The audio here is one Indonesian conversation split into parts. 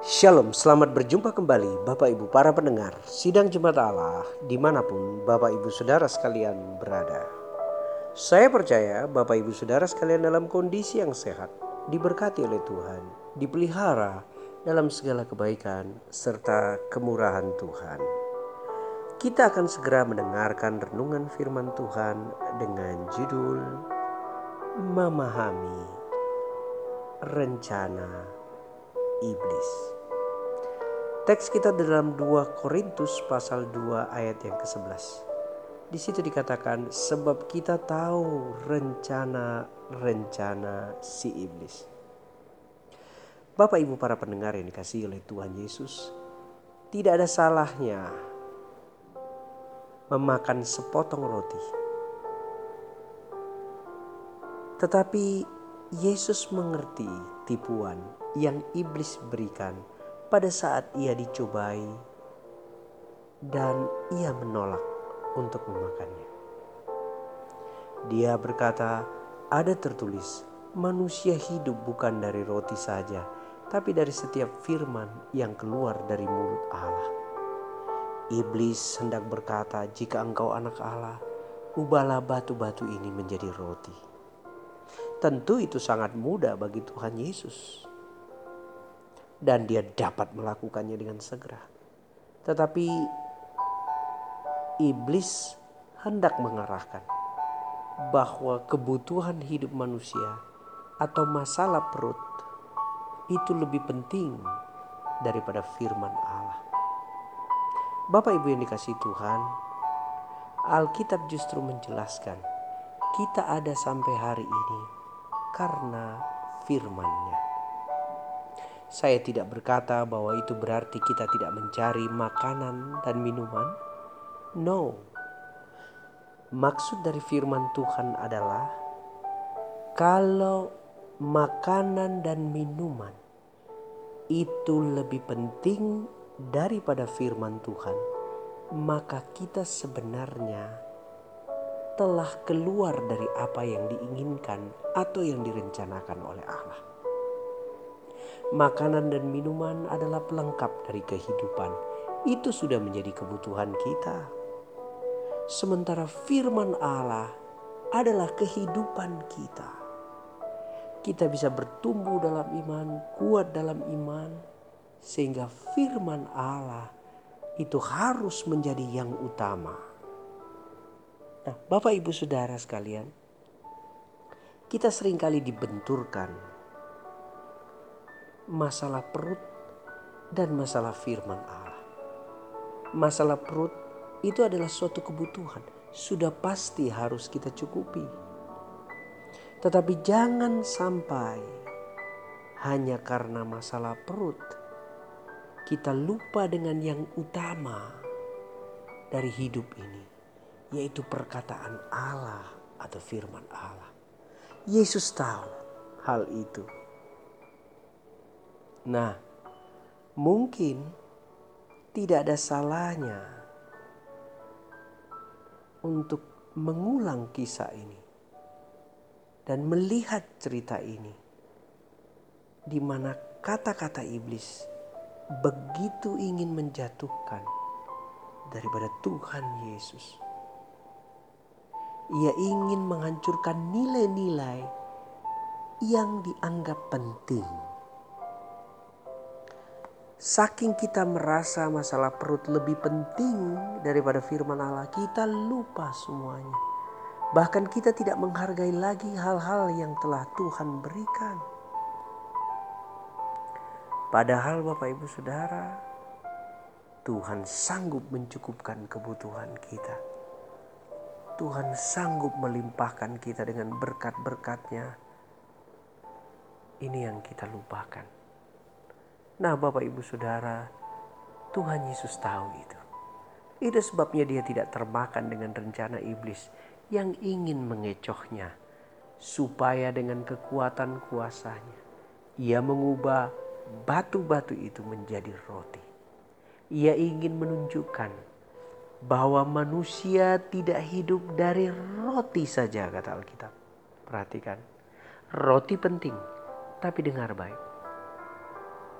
Shalom, selamat berjumpa kembali Bapak Ibu para pendengar Sidang Jemaat Allah di mana pun Bapak Ibu Saudara sekalian berada. Saya percaya Bapak Ibu Saudara sekalian dalam kondisi yang sehat, diberkati oleh Tuhan, dipelihara dalam segala kebaikan serta kemurahan Tuhan. Kita akan segera mendengarkan renungan firman Tuhan dengan judul Memahami Rencana iblis. Teks kita dalam 2 Korintus pasal 2 ayat yang ke-11. Di situ dikatakan sebab kita tahu rencana-rencana si iblis. Bapak Ibu para pendengar yang dikasihi oleh Tuhan Yesus, tidak ada salahnya memakan sepotong roti. Tetapi Yesus mengerti tipuan yang iblis berikan pada saat ia dicobai dan ia menolak untuk memakannya. Dia berkata, "Ada tertulis, manusia hidup bukan dari roti saja, tapi dari setiap firman yang keluar dari mulut Allah." Iblis hendak berkata, "Jika engkau anak Allah, ubahlah batu-batu ini menjadi roti." Tentu itu sangat mudah bagi Tuhan Yesus dan dia dapat melakukannya dengan segera. Tetapi iblis hendak mengarahkan bahwa kebutuhan hidup manusia atau masalah perut itu lebih penting daripada firman Allah. Bapak Ibu yang dikasih Tuhan, Alkitab justru menjelaskan kita ada sampai hari ini karena firman-Nya. Saya tidak berkata bahwa itu berarti kita tidak mencari makanan dan minuman. No. Maksud dari firman Tuhan adalah kalau makanan dan minuman itu lebih penting daripada firman Tuhan, maka kita sebenarnya telah keluar dari apa yang diinginkan atau yang direncanakan oleh Allah. Makanan dan minuman adalah pelengkap dari kehidupan. Itu sudah menjadi kebutuhan kita. Sementara firman Allah adalah kehidupan kita. Kita bisa bertumbuh dalam iman, kuat dalam iman, sehingga firman Allah itu harus menjadi yang utama. Nah, Bapak Ibu Saudara sekalian, kita sering kali dibenturkan masalah perut dan masalah firman Allah. Masalah perut itu adalah suatu kebutuhan, sudah pasti harus kita cukupi. Tetapi jangan sampai hanya karena masalah perut kita lupa dengan yang utama dari hidup ini, yaitu perkataan Allah atau firman Allah. Yesus tahu hal itu. Nah, mungkin tidak ada salahnya untuk mengulang kisah ini dan melihat cerita ini, di mana kata-kata iblis begitu ingin menjatuhkan daripada Tuhan Yesus. Ia ingin menghancurkan nilai-nilai yang dianggap penting Saking kita merasa masalah perut lebih penting daripada firman Allah, kita lupa semuanya. Bahkan kita tidak menghargai lagi hal-hal yang telah Tuhan berikan. Padahal Bapak Ibu Saudara, Tuhan sanggup mencukupkan kebutuhan kita. Tuhan sanggup melimpahkan kita dengan berkat-berkatnya. Ini yang kita lupakan. Nah, Bapak Ibu Saudara, Tuhan Yesus tahu itu. Itu sebabnya dia tidak termakan dengan rencana iblis yang ingin mengecohnya. Supaya dengan kekuatan kuasanya, ia mengubah batu-batu itu menjadi roti. Ia ingin menunjukkan bahwa manusia tidak hidup dari roti saja kata Alkitab. Perhatikan, roti penting, tapi dengar baik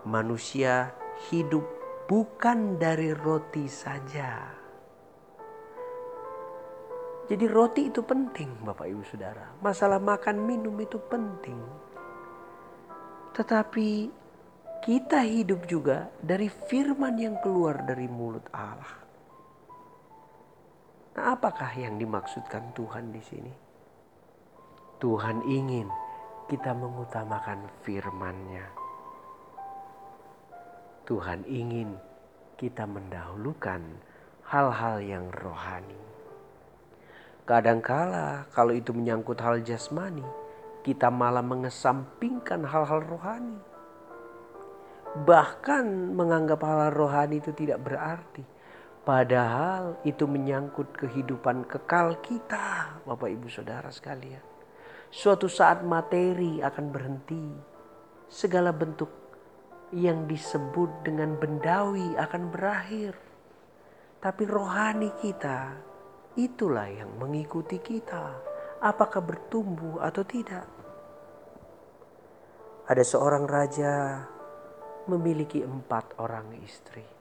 manusia hidup bukan dari roti saja. Jadi roti itu penting Bapak Ibu Saudara. Masalah makan minum itu penting. Tetapi kita hidup juga dari firman yang keluar dari mulut Allah. Nah, apakah yang dimaksudkan Tuhan di sini? Tuhan ingin kita mengutamakan firman-Nya. Tuhan ingin kita mendahulukan hal-hal yang rohani. Kadangkala kalau itu menyangkut hal jasmani, kita malah mengesampingkan hal-hal rohani. Bahkan menganggap hal-hal rohani itu tidak berarti Padahal itu menyangkut kehidupan kekal kita, Bapak Ibu Saudara sekalian. Suatu saat materi akan berhenti. Segala bentuk yang disebut dengan bendawi akan berakhir. Tapi rohani kita, itulah yang mengikuti kita. Apakah bertumbuh atau tidak. Ada seorang raja memiliki empat orang istri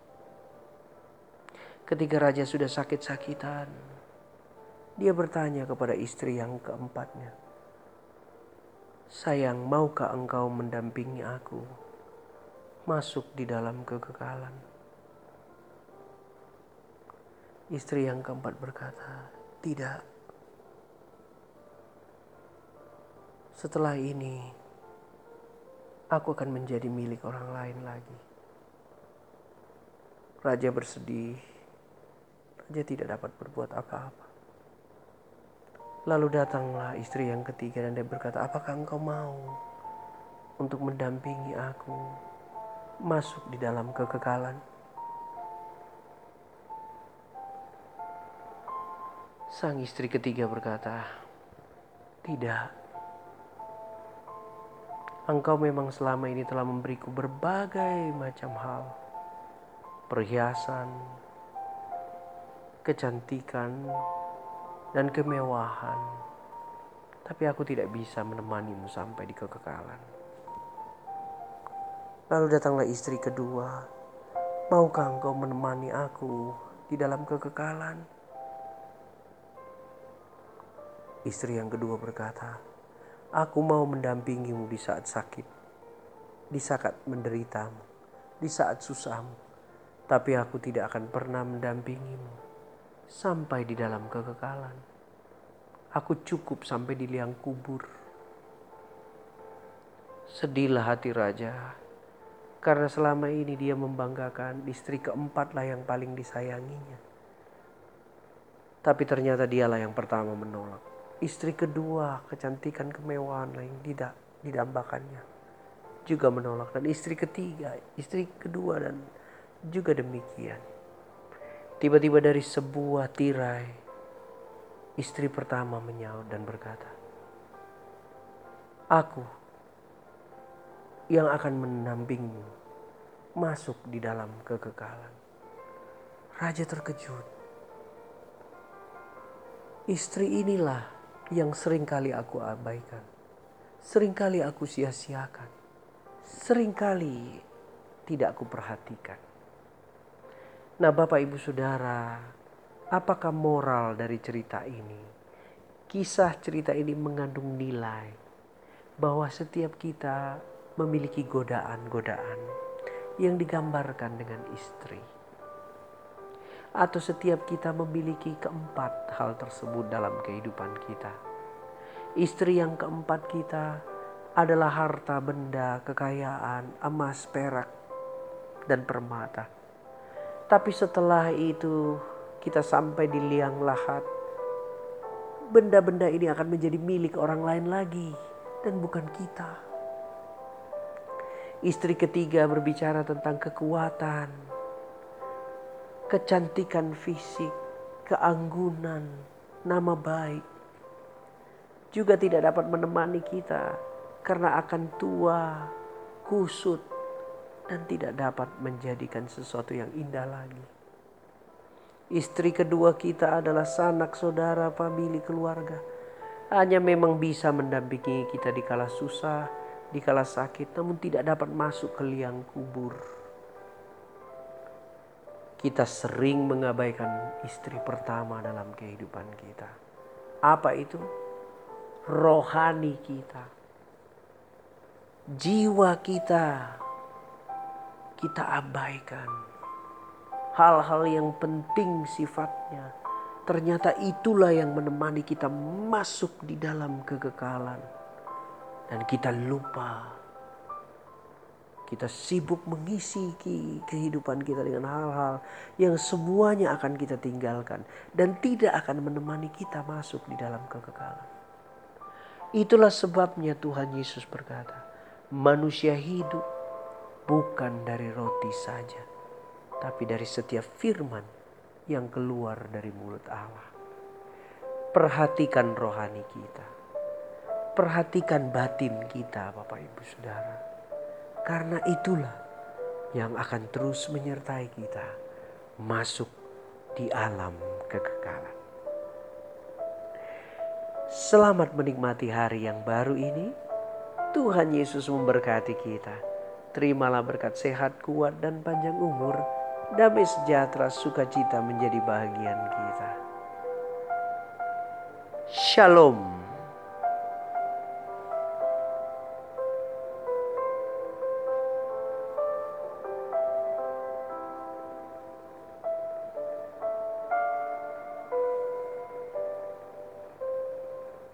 Ketika raja sudah sakit-sakitan, dia bertanya kepada istri yang keempatnya, "Sayang, maukah engkau mendampingi aku masuk di dalam kekekalan?" Istri yang keempat berkata, "Tidak. Setelah ini, aku akan menjadi milik orang lain lagi." Raja bersedih dia tidak dapat berbuat apa-apa. Lalu datanglah istri yang ketiga dan dia berkata, apakah engkau mau untuk mendampingi aku masuk di dalam kekekalan? Sang istri ketiga berkata, tidak. Engkau memang selama ini telah memberiku berbagai macam hal. Perhiasan, kecantikan, dan kemewahan. Tapi aku tidak bisa menemanimu sampai di kekekalan. Lalu datanglah istri kedua. Maukah engkau menemani aku di dalam kekekalan? Istri yang kedua berkata, Aku mau mendampingimu di saat sakit, di saat menderitamu, di saat susahmu. Tapi aku tidak akan pernah mendampingimu sampai di dalam kekekalan. Aku cukup sampai di liang kubur. Sedihlah hati raja, karena selama ini dia membanggakan istri keempat lah yang paling disayanginya. Tapi ternyata dialah yang pertama menolak. Istri kedua, kecantikan kemewahan yang tidak didambakannya. Juga menolak. Dan istri ketiga, istri kedua dan juga demikian. Tiba-tiba dari sebuah tirai, istri pertama menyaut dan berkata, Aku yang akan menampingmu masuk di dalam kekekalan. Raja terkejut. Istri inilah yang sering kali aku abaikan. Seringkali aku sia-siakan. Seringkali tidak aku perhatikan. Nah, Bapak Ibu Saudara, apakah moral dari cerita ini? Kisah cerita ini mengandung nilai bahwa setiap kita memiliki godaan-godaan yang digambarkan dengan istri. Atau setiap kita memiliki keempat hal tersebut dalam kehidupan kita. Istri yang keempat kita adalah harta benda, kekayaan, emas, perak, dan permata tapi setelah itu kita sampai di liang lahat. Benda-benda ini akan menjadi milik orang lain lagi dan bukan kita. Istri ketiga berbicara tentang kekuatan, kecantikan fisik, keanggunan, nama baik. Juga tidak dapat menemani kita karena akan tua, kusut, dan tidak dapat menjadikan sesuatu yang indah lagi. Istri kedua kita adalah sanak saudara, famili, keluarga. Hanya memang bisa mendampingi kita di kala susah, di kala sakit namun tidak dapat masuk ke liang kubur. Kita sering mengabaikan istri pertama dalam kehidupan kita. Apa itu? Rohani kita. Jiwa kita. Kita abaikan. Hal-hal yang penting sifatnya. Ternyata itulah yang menemani kita masuk di dalam kekekalan. Dan kita lupa kita sibuk mengisi kehidupan kita dengan hal-hal yang semuanya akan kita tinggalkan dan tidak akan menemani kita masuk di dalam kekekalan. Itulah sebabnya Tuhan Yesus berkata, manusia hidup bukan dari roti saja, tapi dari setiap firman yang keluar dari mulut Allah. Perhatikan rohani kita. Perhatikan batin kita Bapak Ibu Saudara karena itulah yang akan terus menyertai kita masuk di alam kekekalan. Selamat menikmati hari yang baru ini. Tuhan Yesus memberkati kita. Terimalah berkat sehat, kuat, dan panjang umur. Damai sejahtera, sukacita menjadi bagian kita. Shalom.